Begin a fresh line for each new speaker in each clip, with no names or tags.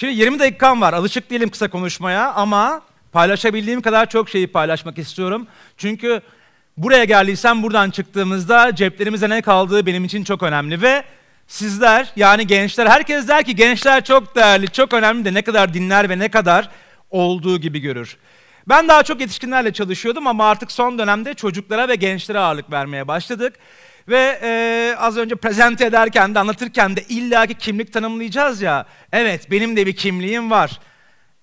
Şimdi 20 dakikam var. Alışık değilim kısa konuşmaya ama paylaşabildiğim kadar çok şeyi paylaşmak istiyorum. Çünkü buraya geldiysem buradan çıktığımızda ceplerimizde ne kaldığı benim için çok önemli ve sizler yani gençler herkes der ki gençler çok değerli, çok önemli de ne kadar dinler ve ne kadar olduğu gibi görür. Ben daha çok yetişkinlerle çalışıyordum ama artık son dönemde çocuklara ve gençlere ağırlık vermeye başladık. Ve e, az önce prezente ederken de anlatırken de illaki kimlik tanımlayacağız ya. Evet benim de bir kimliğim var.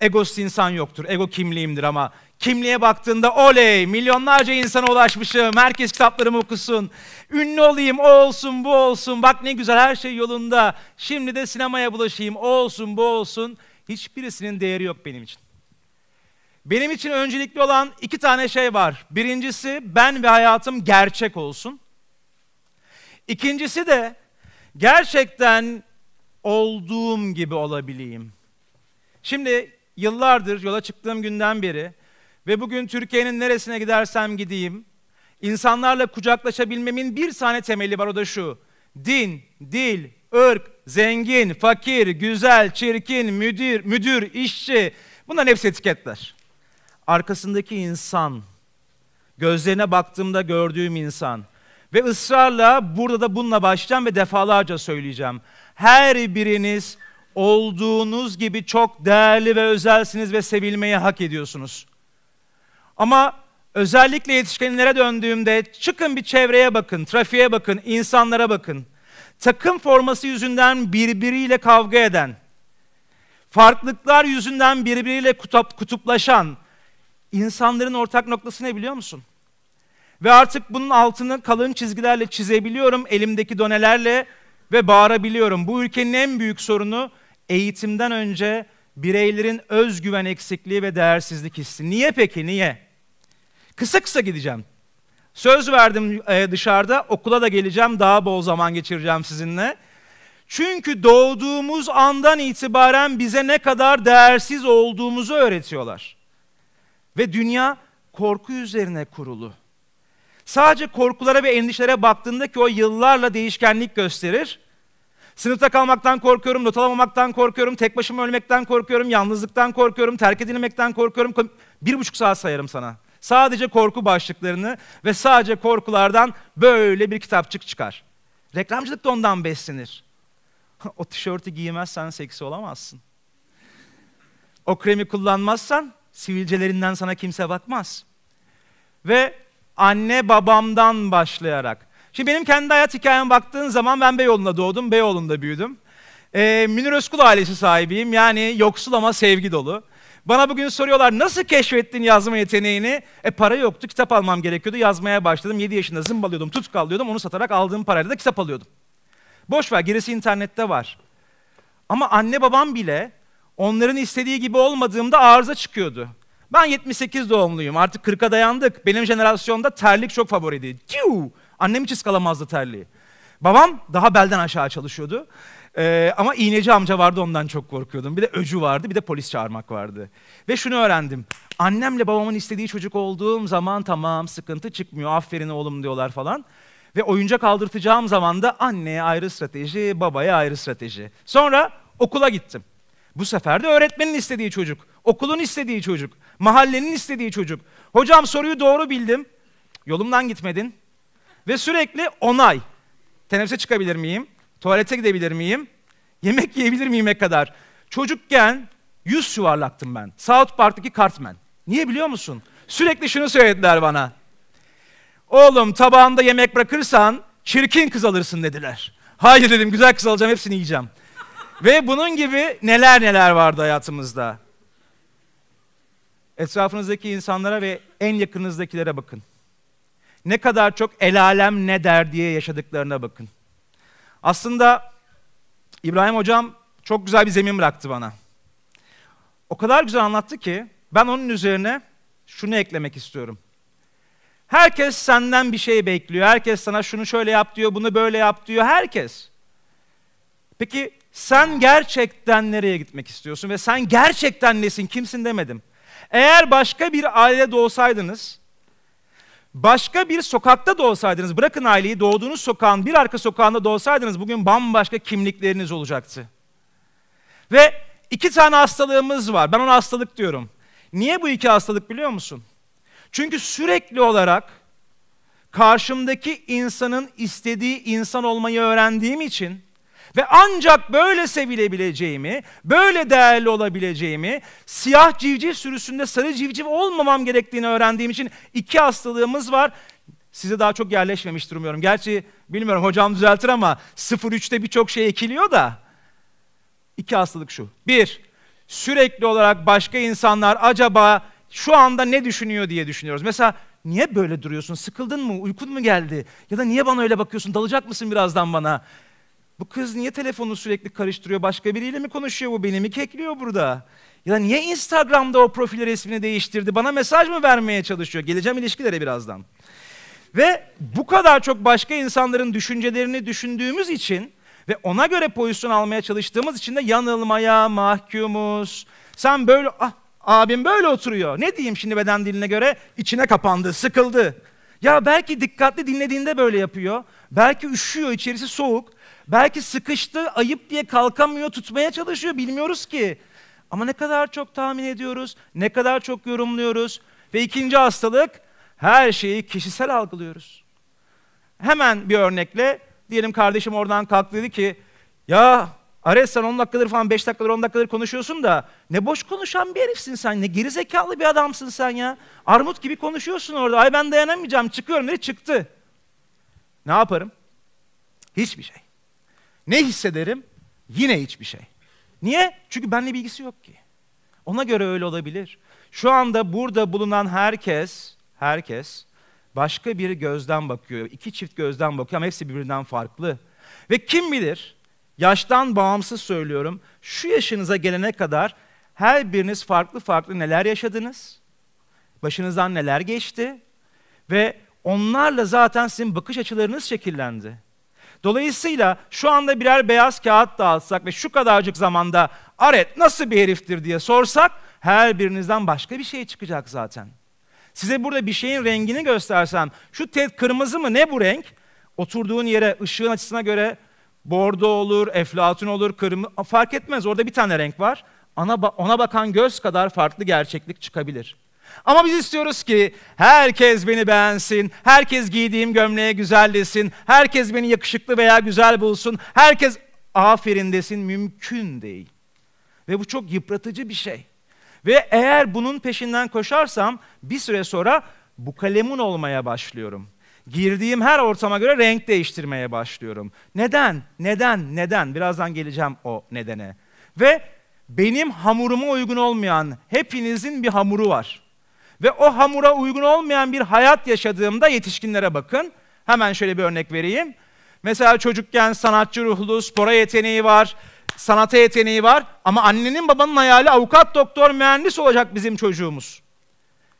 Egosuz insan yoktur. Ego kimliğimdir ama kimliğe baktığında oley milyonlarca insana ulaşmışım. Herkes kitaplarımı okusun. Ünlü olayım o olsun bu olsun. Bak ne güzel her şey yolunda. Şimdi de sinemaya bulaşayım o olsun bu olsun. Hiçbirisinin değeri yok benim için. Benim için öncelikli olan iki tane şey var. Birincisi ben ve hayatım gerçek olsun. İkincisi de gerçekten olduğum gibi olabileyim. Şimdi yıllardır yola çıktığım günden beri ve bugün Türkiye'nin neresine gidersem gideyim, insanlarla kucaklaşabilmemin bir tane temeli var o da şu. Din, dil, ırk, zengin, fakir, güzel, çirkin, müdür, müdür, işçi bunların hepsi etiketler. Arkasındaki insan, gözlerine baktığımda gördüğüm insan, ve ısrarla burada da bununla başlayacağım ve defalarca söyleyeceğim. Her biriniz olduğunuz gibi çok değerli ve özelsiniz ve sevilmeyi hak ediyorsunuz. Ama özellikle yetişkinlere döndüğümde çıkın bir çevreye bakın, trafiğe bakın, insanlara bakın. Takım forması yüzünden birbiriyle kavga eden, farklılıklar yüzünden birbiriyle kutup, kutuplaşan insanların ortak noktası ne biliyor musun? Ve artık bunun altını kalın çizgilerle çizebiliyorum elimdeki donelerle ve bağırabiliyorum. Bu ülkenin en büyük sorunu eğitimden önce bireylerin özgüven eksikliği ve değersizlik hissi. Niye peki niye? Kısa kısa gideceğim. Söz verdim e, dışarıda okula da geleceğim daha bol zaman geçireceğim sizinle. Çünkü doğduğumuz andan itibaren bize ne kadar değersiz olduğumuzu öğretiyorlar. Ve dünya korku üzerine kurulu. Sadece korkulara ve endişelere baktığında ki o yıllarla değişkenlik gösterir. Sınıfta kalmaktan korkuyorum, not alamamaktan korkuyorum, tek başıma ölmekten korkuyorum, yalnızlıktan korkuyorum, terk edilmekten korkuyorum. Bir buçuk saat sayarım sana. Sadece korku başlıklarını ve sadece korkulardan böyle bir kitapçık çıkar. Reklamcılık da ondan beslenir. o tişörtü giymezsen seksi olamazsın. O kremi kullanmazsan sivilcelerinden sana kimse bakmaz. Ve anne babamdan başlayarak. Şimdi benim kendi hayat hikayeme baktığın zaman ben Beyoğlu'nda doğdum, Beyoğlu'nda büyüdüm. Ee, Münir Özkul ailesi sahibiyim. Yani yoksul ama sevgi dolu. Bana bugün soruyorlar nasıl keşfettin yazma yeteneğini? E para yoktu, kitap almam gerekiyordu. Yazmaya başladım. 7 yaşında zımbalıyordum, tutkallıyordum. Onu satarak aldığım parayla da kitap alıyordum. Boş ver, gerisi internette var. Ama anne babam bile onların istediği gibi olmadığımda arıza çıkıyordu. Ben 78 doğumluyum. Artık 40'a dayandık. Benim jenerasyonda terlik çok favoriydi. Ciu! Annem hiç ıskalamazdı terliği. Babam daha belden aşağı çalışıyordu. Ee, ama iğneci amca vardı ondan çok korkuyordum. Bir de öcü vardı, bir de polis çağırmak vardı. Ve şunu öğrendim. Annemle babamın istediği çocuk olduğum zaman tamam sıkıntı çıkmıyor. Aferin oğlum diyorlar falan. Ve oyuncak aldırtacağım zaman da anneye ayrı strateji, babaya ayrı strateji. Sonra okula gittim. Bu sefer de öğretmenin istediği çocuk, okulun istediği çocuk, mahallenin istediği çocuk. Hocam soruyu doğru bildim. Yolumdan gitmedin. Ve sürekli onay. Teneffüse çıkabilir miyim? Tuvalete gidebilir miyim? Yemek yiyebilir miyim'e kadar. Çocukken yüz yuvarlaktım ben. South Park'taki Cartman. Niye biliyor musun? Sürekli şunu söylediler bana. Oğlum tabağında yemek bırakırsan çirkin kız alırsın dediler. Hayır dedim güzel kız alacağım hepsini yiyeceğim. Ve bunun gibi neler neler vardı hayatımızda. Etrafınızdaki insanlara ve en yakınızdakilere bakın. Ne kadar çok el alem ne der diye yaşadıklarına bakın. Aslında İbrahim hocam çok güzel bir zemin bıraktı bana. O kadar güzel anlattı ki ben onun üzerine şunu eklemek istiyorum. Herkes senden bir şey bekliyor. Herkes sana şunu şöyle yap diyor, bunu böyle yap diyor. Herkes. Peki sen gerçekten nereye gitmek istiyorsun ve sen gerçekten nesin, kimsin demedim. Eğer başka bir ailede doğsaydınız, başka bir sokakta doğsaydınız, bırakın aileyi doğduğunuz sokağın bir arka sokağında doğsaydınız bugün bambaşka kimlikleriniz olacaktı. Ve iki tane hastalığımız var. Ben ona hastalık diyorum. Niye bu iki hastalık biliyor musun? Çünkü sürekli olarak karşımdaki insanın istediği insan olmayı öğrendiğim için ve ancak böyle sevilebileceğimi, böyle değerli olabileceğimi, siyah civciv sürüsünde sarı civciv olmamam gerektiğini öğrendiğim için iki hastalığımız var. Size daha çok yerleşmemiştir umuyorum. Gerçi bilmiyorum hocam düzeltir ama 0-3'te birçok şey ekiliyor da. İki hastalık şu. Bir, sürekli olarak başka insanlar acaba şu anda ne düşünüyor diye düşünüyoruz. Mesela niye böyle duruyorsun? Sıkıldın mı? Uykun mu geldi? Ya da niye bana öyle bakıyorsun? Dalacak mısın birazdan bana? Bu kız niye telefonu sürekli karıştırıyor? Başka biriyle mi konuşuyor bu? Beni mi kekliyor burada? Ya da niye Instagram'da o profil resmini değiştirdi? Bana mesaj mı vermeye çalışıyor? Geleceğim ilişkilere birazdan. Ve bu kadar çok başka insanların düşüncelerini düşündüğümüz için ve ona göre pozisyon almaya çalıştığımız için de yanılmaya mahkumuz. Sen böyle, ah abim böyle oturuyor. Ne diyeyim şimdi beden diline göre? İçine kapandı, sıkıldı. Ya belki dikkatli dinlediğinde böyle yapıyor. Belki üşüyor, içerisi soğuk. Belki sıkıştı, ayıp diye kalkamıyor, tutmaya çalışıyor. Bilmiyoruz ki. Ama ne kadar çok tahmin ediyoruz, ne kadar çok yorumluyoruz. Ve ikinci hastalık, her şeyi kişisel algılıyoruz. Hemen bir örnekle, diyelim kardeşim oradan kalktı dedi ki, ya Ares sen 10 dakikadır falan 5 dakikadır 10 dakikadır konuşuyorsun da ne boş konuşan bir herifsin sen, ne geri zekalı bir adamsın sen ya. Armut gibi konuşuyorsun orada, ay ben dayanamayacağım çıkıyorum dedi çıktı. Ne yaparım? Hiçbir şey. Ne hissederim? Yine hiçbir şey. Niye? Çünkü benimle bilgisi yok ki. Ona göre öyle olabilir. Şu anda burada bulunan herkes, herkes başka bir gözden bakıyor. İki çift gözden bakıyor ama hepsi birbirinden farklı. Ve kim bilir, yaştan bağımsız söylüyorum, şu yaşınıza gelene kadar her biriniz farklı farklı neler yaşadınız, başınızdan neler geçti ve onlarla zaten sizin bakış açılarınız şekillendi. Dolayısıyla şu anda birer beyaz kağıt dağıtsak ve şu kadarcık zamanda Aret nasıl bir heriftir diye sorsak her birinizden başka bir şey çıkacak zaten. Size burada bir şeyin rengini göstersem şu ted kırmızı mı ne bu renk? Oturduğun yere ışığın açısına göre bordo olur, eflatun olur, kırmızı fark etmez. Orada bir tane renk var. Ona, ona bakan göz kadar farklı gerçeklik çıkabilir. Ama biz istiyoruz ki herkes beni beğensin, herkes giydiğim gömleğe güzel desin, herkes beni yakışıklı veya güzel bulsun, herkes aferin desin mümkün değil. Ve bu çok yıpratıcı bir şey. Ve eğer bunun peşinden koşarsam bir süre sonra bu kalemun olmaya başlıyorum. Girdiğim her ortama göre renk değiştirmeye başlıyorum. Neden? Neden? Neden? Birazdan geleceğim o nedene. Ve benim hamuruma uygun olmayan hepinizin bir hamuru var. Ve o hamura uygun olmayan bir hayat yaşadığımda yetişkinlere bakın. Hemen şöyle bir örnek vereyim. Mesela çocukken sanatçı ruhlu, spora yeteneği var, sanata yeteneği var ama annenin babanın hayali avukat, doktor, mühendis olacak bizim çocuğumuz.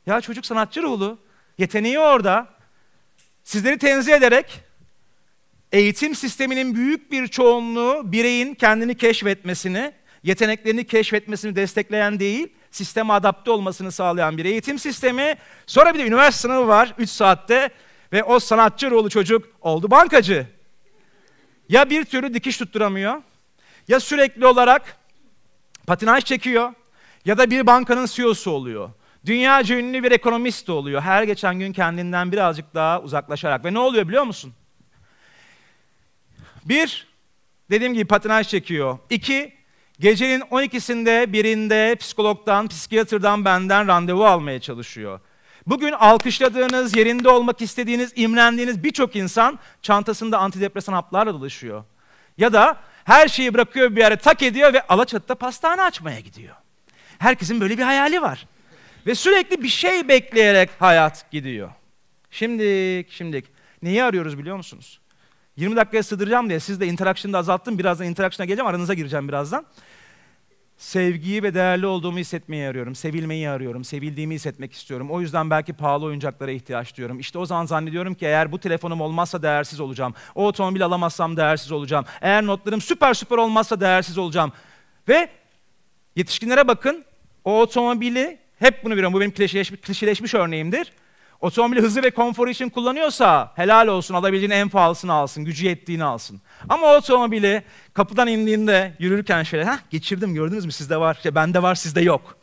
Ya çocuk sanatçı ruhlu, yeteneği orada. Sizleri tenzih ederek eğitim sisteminin büyük bir çoğunluğu bireyin kendini keşfetmesini, yeteneklerini keşfetmesini destekleyen değil, sisteme adapte olmasını sağlayan bir eğitim sistemi. Sonra bir de üniversite sınavı var 3 saatte ve o sanatçı ruhlu çocuk oldu bankacı. Ya bir türlü dikiş tutturamıyor ya sürekli olarak patinaj çekiyor ya da bir bankanın CEO'su oluyor. Dünyaca ünlü bir ekonomist de oluyor. Her geçen gün kendinden birazcık daha uzaklaşarak. Ve ne oluyor biliyor musun? Bir, dediğim gibi patinaj çekiyor. İki, Gecenin 12'sinde birinde psikologdan, psikiyatrdan benden randevu almaya çalışıyor. Bugün alkışladığınız, yerinde olmak istediğiniz, imrendiğiniz birçok insan çantasında antidepresan haplarla dolaşıyor. Ya da her şeyi bırakıyor bir yere tak ediyor ve Alaçatı'da pastane açmaya gidiyor. Herkesin böyle bir hayali var. Ve sürekli bir şey bekleyerek hayat gidiyor. Şimdi, şimdi neyi arıyoruz biliyor musunuz? 20 dakikaya sığdıracağım diye siz de interaction'ı da azalttım. Birazdan interaction'a geleceğim. Aranıza gireceğim birazdan. Sevgiyi ve değerli olduğumu hissetmeyi arıyorum. Sevilmeyi arıyorum. Sevildiğimi hissetmek istiyorum. O yüzden belki pahalı oyuncaklara ihtiyaç duyuyorum. İşte o zaman zannediyorum ki eğer bu telefonum olmazsa değersiz olacağım. O otomobil alamazsam değersiz olacağım. Eğer notlarım süper süper olmazsa değersiz olacağım. Ve yetişkinlere bakın. O otomobili hep bunu biliyorum. Bu benim klişeleşmiş, klişeleşmiş örneğimdir. Otomobili hızı ve konforu için kullanıyorsa helal olsun alabileceğin en pahalısını alsın, gücü yettiğini alsın. Ama otomobili kapıdan indiğinde yürürken şöyle ha geçirdim gördünüz mü sizde var, işte bende var sizde yok.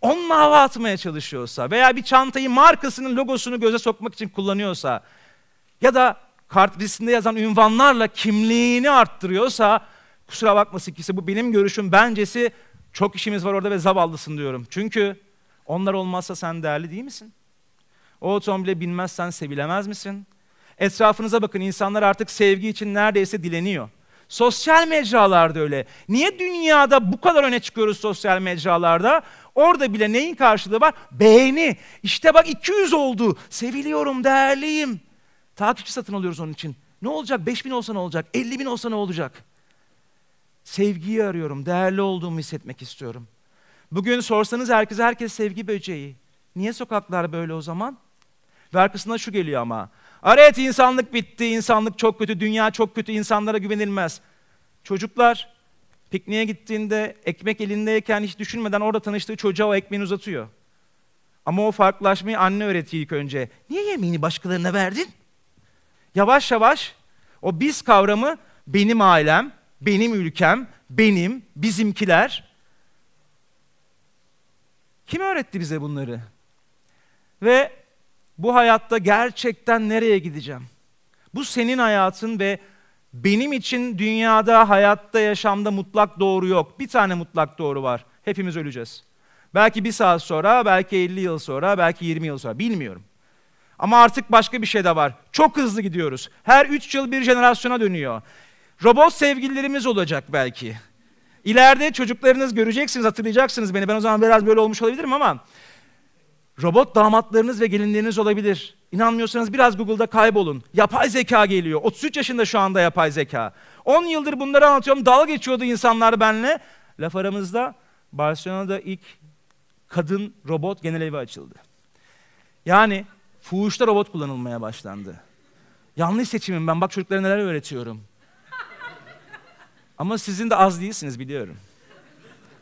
Onunla hava atmaya çalışıyorsa veya bir çantayı markasının logosunu göze sokmak için kullanıyorsa ya da kart vizitinde yazan ünvanlarla kimliğini arttırıyorsa kusura bakmasın ki bu benim görüşüm bencesi çok işimiz var orada ve zavallısın diyorum. Çünkü onlar olmazsa sen değerli değil misin? O otomobile binmezsen sevilemez misin? Etrafınıza bakın insanlar artık sevgi için neredeyse dileniyor. Sosyal mecralarda öyle. Niye dünyada bu kadar öne çıkıyoruz sosyal mecralarda? Orada bile neyin karşılığı var? Beğeni. İşte bak 200 oldu. Seviliyorum, değerliyim. Takipçi satın alıyoruz onun için. Ne olacak? 5 bin olsa ne olacak? 50 bin olsa ne olacak? Sevgiyi arıyorum. Değerli olduğumu hissetmek istiyorum. Bugün sorsanız herkese herkes sevgi böceği. Niye sokaklar böyle o zaman? Ve arkasında şu geliyor ama. Evet insanlık bitti, insanlık çok kötü, dünya çok kötü, insanlara güvenilmez. Çocuklar pikniğe gittiğinde ekmek elindeyken hiç düşünmeden orada tanıştığı çocuğa o ekmeğini uzatıyor. Ama o farklılaşmayı anne öğretiyor ilk önce. Niye yemeğini başkalarına verdin? Yavaş yavaş o biz kavramı benim ailem, benim ülkem, benim, bizimkiler. Kim öğretti bize bunları? Ve bu hayatta gerçekten nereye gideceğim? Bu senin hayatın ve benim için dünyada, hayatta, yaşamda mutlak doğru yok. Bir tane mutlak doğru var. Hepimiz öleceğiz. Belki bir saat sonra, belki 50 yıl sonra, belki 20 yıl sonra bilmiyorum. Ama artık başka bir şey de var. Çok hızlı gidiyoruz. Her 3 yıl bir jenerasyona dönüyor. Robot sevgililerimiz olacak belki. İleride çocuklarınız göreceksiniz, hatırlayacaksınız beni. Ben o zaman biraz böyle olmuş olabilirim ama robot damatlarınız ve gelinleriniz olabilir. İnanmıyorsanız biraz Google'da kaybolun. Yapay zeka geliyor. 33 yaşında şu anda yapay zeka. 10 yıldır bunları anlatıyorum. Dalga geçiyordu insanlar benimle. Laf aramızda Barcelona'da ilk kadın robot genel evi açıldı. Yani fuhuşta robot kullanılmaya başlandı. Yanlış seçimim ben. Bak çocuklara neler öğretiyorum. Ama sizin de az değilsiniz biliyorum.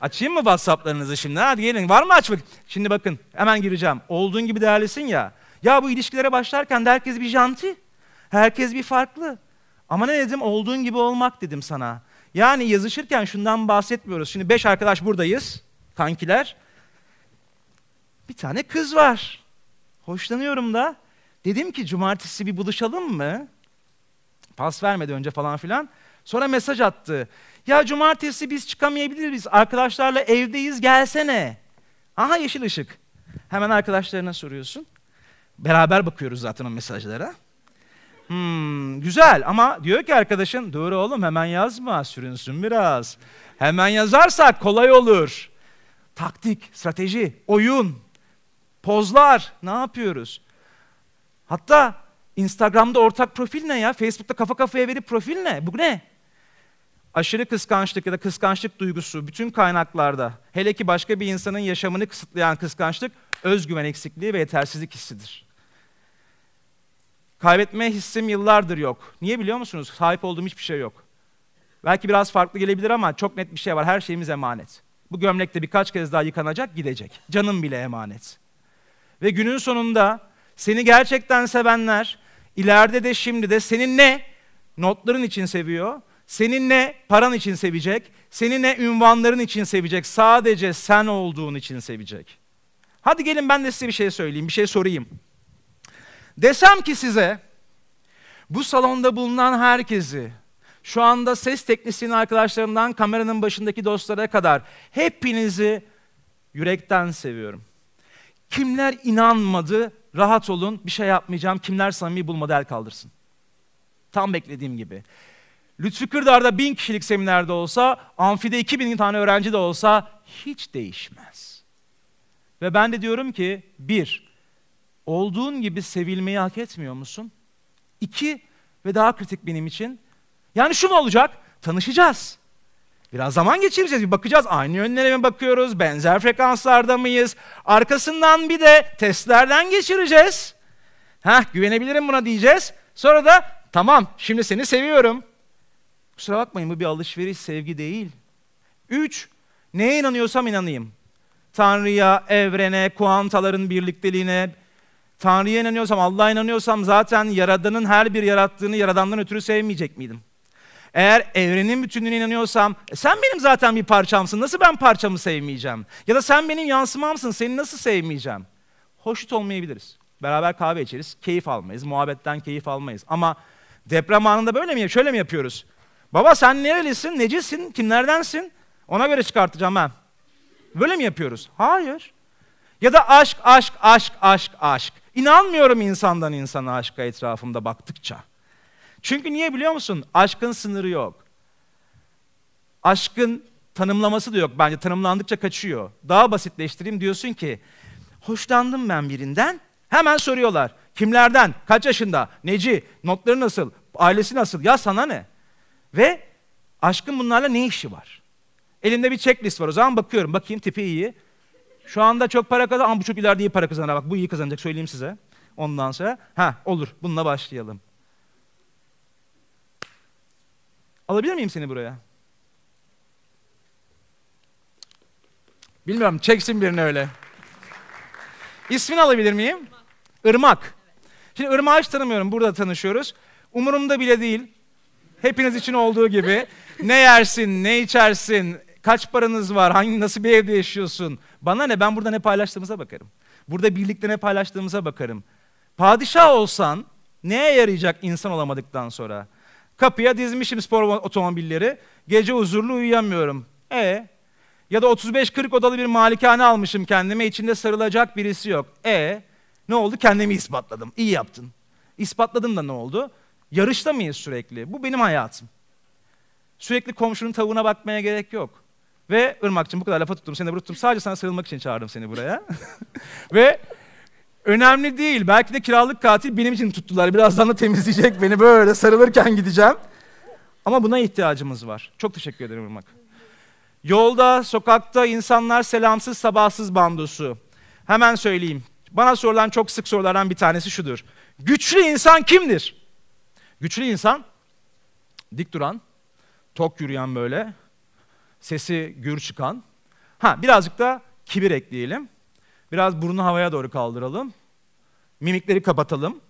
Açayım mı WhatsApp'larınızı şimdi? Hadi gelin. Var mı açmak? Şimdi bakın hemen gireceğim. Olduğun gibi değerlisin ya. Ya bu ilişkilere başlarken de herkes bir janti. Herkes bir farklı. Ama ne dedim? Olduğun gibi olmak dedim sana. Yani yazışırken şundan bahsetmiyoruz. Şimdi beş arkadaş buradayız. Kankiler. Bir tane kız var. Hoşlanıyorum da. Dedim ki cumartesi bir buluşalım mı? Pas vermedi önce falan filan. Sonra mesaj attı. Ya cumartesi biz çıkamayabiliriz. Arkadaşlarla evdeyiz gelsene. Aha yeşil ışık. Hemen arkadaşlarına soruyorsun. Beraber bakıyoruz zaten o mesajlara. Hmm, güzel ama diyor ki arkadaşın dur oğlum hemen yazma sürünsün biraz. Hemen yazarsak kolay olur. Taktik, strateji, oyun, pozlar ne yapıyoruz? Hatta Instagram'da ortak profil ne ya? Facebook'ta kafa kafaya verip profil ne? Bu ne? Aşırı kıskançlık ya da kıskançlık duygusu bütün kaynaklarda hele ki başka bir insanın yaşamını kısıtlayan kıskançlık özgüven eksikliği ve yetersizlik hissidir. Kaybetme hissim yıllardır yok. Niye biliyor musunuz? Sahip olduğum hiçbir şey yok. Belki biraz farklı gelebilir ama çok net bir şey var. Her şeyimiz emanet. Bu gömlek de birkaç kez daha yıkanacak, gidecek. Canım bile emanet. Ve günün sonunda seni gerçekten sevenler, ileride de şimdi de senin ne? Notların için seviyor, seni ne paran için sevecek, seni ne ünvanların için sevecek, sadece sen olduğun için sevecek. Hadi gelin ben de size bir şey söyleyeyim, bir şey sorayım. Desem ki size, bu salonda bulunan herkesi, şu anda ses teknisyeni arkadaşlarımdan kameranın başındaki dostlara kadar hepinizi yürekten seviyorum. Kimler inanmadı, rahat olun, bir şey yapmayacağım. Kimler samimi bulmadı el kaldırsın. Tam beklediğim gibi. Lütfü Kırdar'da bin kişilik seminerde olsa, amfide iki bin tane öğrenci de olsa hiç değişmez. Ve ben de diyorum ki, bir, olduğun gibi sevilmeyi hak etmiyor musun? İki, ve daha kritik benim için, yani şu mu olacak? Tanışacağız. Biraz zaman geçireceğiz, bir bakacağız. Aynı yönlere mi bakıyoruz, benzer frekanslarda mıyız? Arkasından bir de testlerden geçireceğiz. Heh, güvenebilirim buna diyeceğiz. Sonra da tamam, şimdi seni seviyorum. Kusura bakmayın bu bir alışveriş sevgi değil. Üç, neye inanıyorsam inanayım. Tanrı'ya, evrene, kuantaların birlikteliğine, Tanrı'ya inanıyorsam, Allah'a inanıyorsam zaten Yaradan'ın her bir yarattığını Yaradan'dan ötürü sevmeyecek miydim? Eğer evrenin bütünlüğüne inanıyorsam, e sen benim zaten bir parçamsın, nasıl ben parçamı sevmeyeceğim? Ya da sen benim yansımamsın, seni nasıl sevmeyeceğim? Hoşnut olmayabiliriz. Beraber kahve içeriz, keyif almayız, muhabbetten keyif almayız. Ama deprem anında böyle mi, şöyle mi yapıyoruz? Baba sen nerelisin, necisin, kimlerdensin? Ona göre çıkartacağım ben. Böyle mi yapıyoruz? Hayır. Ya da aşk, aşk, aşk, aşk, aşk. İnanmıyorum insandan insana aşka etrafımda baktıkça. Çünkü niye biliyor musun? Aşkın sınırı yok. Aşkın tanımlaması da yok bence. Tanımlandıkça kaçıyor. Daha basitleştireyim diyorsun ki, hoşlandım ben birinden. Hemen soruyorlar. Kimlerden? Kaç yaşında? Neci? Notları nasıl? Ailesi nasıl? Ya sana ne? Ve aşkın bunlarla ne işi var? Elinde bir checklist var. O zaman bakıyorum. Bakayım tipi iyi. Şu anda çok para kazan ama bu çok ileride iyi para kazanır. Bak bu iyi kazanacak söyleyeyim size. Ondan sonra ha olur bununla başlayalım. Alabilir miyim seni buraya? Bilmiyorum çeksin birini öyle. İsmini alabilir miyim? Irmak. Şimdi Irmak'ı hiç tanımıyorum. Burada tanışıyoruz. Umurumda bile değil. Hepiniz için olduğu gibi. Ne yersin, ne içersin, kaç paranız var, hangi nasıl bir evde yaşıyorsun? Bana ne? Ben burada ne paylaştığımıza bakarım. Burada birlikte ne paylaştığımıza bakarım. Padişah olsan neye yarayacak insan olamadıktan sonra? Kapıya dizmişim spor otomobilleri. Gece huzurlu uyuyamıyorum. E ya da 35-40 odalı bir malikane almışım kendime. içinde sarılacak birisi yok. E ne oldu? Kendimi ispatladım. İyi yaptın. İspatladın da ne oldu? Yarışta mıyız sürekli? Bu benim hayatım. Sürekli komşunun tavuğuna bakmaya gerek yok. Ve Irmak'cığım bu kadar lafa tuttum, seni de tuttum. Sadece sana sarılmak için çağırdım seni buraya. Ve önemli değil. Belki de kiralık katil benim için tuttular. Birazdan da temizleyecek beni böyle sarılırken gideceğim. Ama buna ihtiyacımız var. Çok teşekkür ederim Irmak. Yolda, sokakta insanlar selamsız sabahsız bandosu. Hemen söyleyeyim. Bana sorulan çok sık sorulardan bir tanesi şudur. Güçlü insan kimdir? Güçlü insan dik duran, tok yürüyen böyle, sesi gür çıkan. Ha birazcık da kibir ekleyelim. Biraz burnu havaya doğru kaldıralım. Mimikleri kapatalım.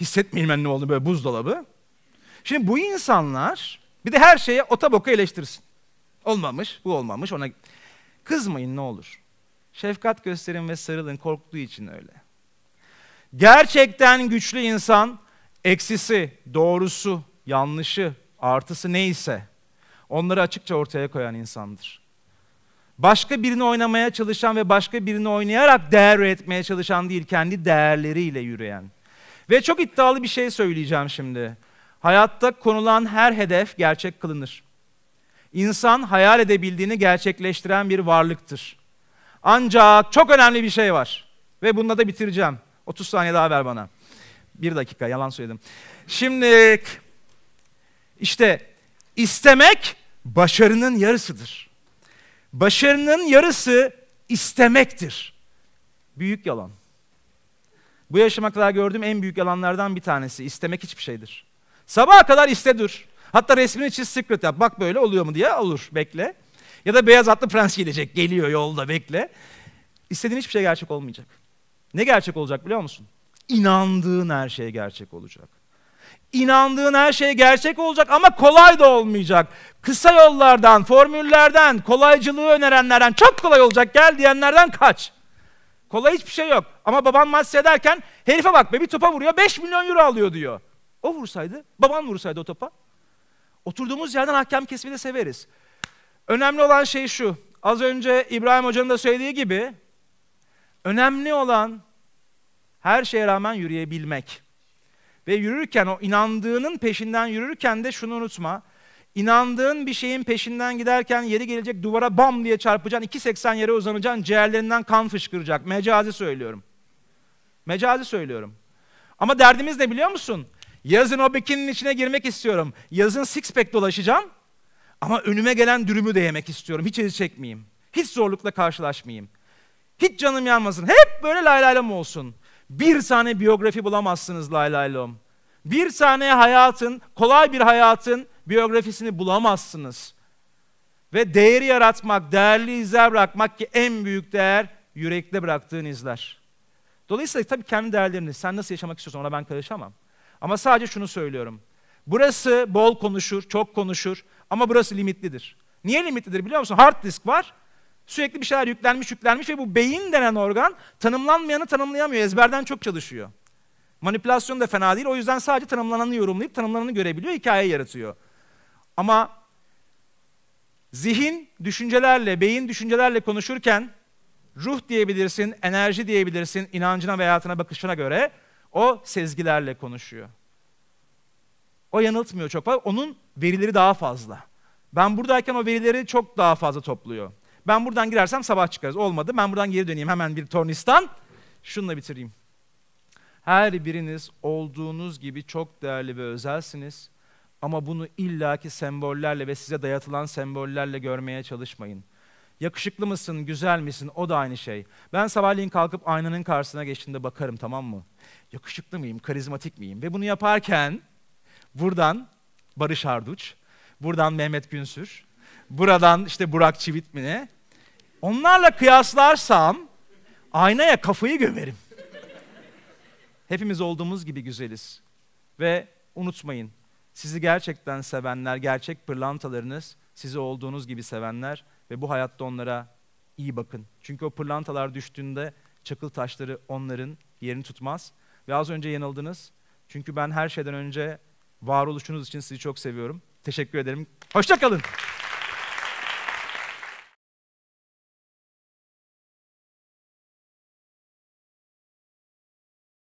Hissetmeyelim ne oldu böyle buzdolabı. Şimdi bu insanlar bir de her şeye ota boka eleştirsin. Olmamış, bu olmamış ona. Kızmayın ne olur. Şefkat gösterin ve sarılın korktuğu için öyle. Gerçekten güçlü insan eksisi, doğrusu, yanlışı, artısı neyse onları açıkça ortaya koyan insandır. Başka birini oynamaya çalışan ve başka birini oynayarak değer üretmeye çalışan değil, kendi değerleriyle yürüyen. Ve çok iddialı bir şey söyleyeceğim şimdi. Hayatta konulan her hedef gerçek kılınır. İnsan hayal edebildiğini gerçekleştiren bir varlıktır. Ancak çok önemli bir şey var. Ve bununla da bitireceğim. 30 saniye daha ver bana. Bir dakika yalan söyledim. Şimdi işte istemek başarının yarısıdır. Başarının yarısı istemektir. Büyük yalan. Bu yaşıma kadar gördüğüm en büyük yalanlardan bir tanesi. İstemek hiçbir şeydir. Sabaha kadar iste dur. Hatta resmini çiz secret yap. Bak böyle oluyor mu diye olur. Bekle. Ya da beyaz atlı prens gelecek. Geliyor yolda bekle. İstediğin hiçbir şey gerçek olmayacak. Ne gerçek olacak biliyor musun? İnandığın her şey gerçek olacak. İnandığın her şey gerçek olacak ama kolay da olmayacak. Kısa yollardan, formüllerden, kolaycılığı önerenlerden çok kolay olacak gel diyenlerden kaç. Kolay hiçbir şey yok. Ama baban maç ederken herife bak be bir topa vuruyor 5 milyon euro alıyor diyor. O vursaydı, baban vursaydı o topa. Oturduğumuz yerden hakem kesmeyi de severiz. Önemli olan şey şu. Az önce İbrahim Hoca'nın da söylediği gibi önemli olan her şeye rağmen yürüyebilmek. Ve yürürken o inandığının peşinden yürürken de şunu unutma. İnandığın bir şeyin peşinden giderken yeri gelecek duvara bam diye çarpacaksın, 2.80 yere uzanacaksın, ciğerlerinden kan fışkıracak. Mecazi söylüyorum. Mecazi söylüyorum. Ama derdimiz ne biliyor musun? Yazın o bikininin içine girmek istiyorum. Yazın six pack dolaşacağım. Ama önüme gelen dürümü de yemek istiyorum. Hiç acı çekmeyeyim. Hiç zorlukla karşılaşmayayım. Hiç canım yanmasın. Hep böyle laylaylom olsun. Bir tane biyografi bulamazsınız laylaylom. Bir tane hayatın, kolay bir hayatın biyografisini bulamazsınız. Ve değeri yaratmak, değerli izler bırakmak ki en büyük değer yürekte bıraktığın izler. Dolayısıyla tabii kendi değerlerini, sen nasıl yaşamak istiyorsan ona ben karışamam. Ama sadece şunu söylüyorum. Burası bol konuşur, çok konuşur ama burası limitlidir. Niye limitlidir biliyor musun? Hard disk var. Sürekli bir şeyler yüklenmiş yüklenmiş ve bu beyin denen organ tanımlanmayanı tanımlayamıyor. Ezberden çok çalışıyor. Manipülasyon da fena değil. O yüzden sadece tanımlananı yorumlayıp tanımlananı görebiliyor, hikaye yaratıyor. Ama zihin düşüncelerle, beyin düşüncelerle konuşurken ruh diyebilirsin, enerji diyebilirsin, inancına ve hayatına bakışına göre o sezgilerle konuşuyor. O yanıltmıyor çok fazla. Onun verileri daha fazla. Ben buradayken o verileri çok daha fazla topluyor. Ben buradan girersem sabah çıkarız. Olmadı. Ben buradan geri döneyim. Hemen bir tornistan. Şununla bitireyim. Her biriniz olduğunuz gibi çok değerli ve özelsiniz. Ama bunu illaki sembollerle ve size dayatılan sembollerle görmeye çalışmayın. Yakışıklı mısın, güzel misin o da aynı şey. Ben sabahleyin kalkıp aynanın karşısına geçtiğimde bakarım tamam mı? Yakışıklı mıyım, karizmatik miyim? Ve bunu yaparken buradan Barış Arduç, buradan Mehmet Günsür, buradan işte Burak Çivit mi ne? Onlarla kıyaslarsam aynaya kafayı gömerim. Hepimiz olduğumuz gibi güzeliz. Ve unutmayın, sizi gerçekten sevenler, gerçek pırlantalarınız sizi olduğunuz gibi sevenler ve bu hayatta onlara iyi bakın. Çünkü o pırlantalar düştüğünde çakıl taşları onların yerini tutmaz. Ve az önce yanıldınız. Çünkü ben her şeyden önce varoluşunuz için sizi çok seviyorum. Teşekkür ederim. Hoşça kalın.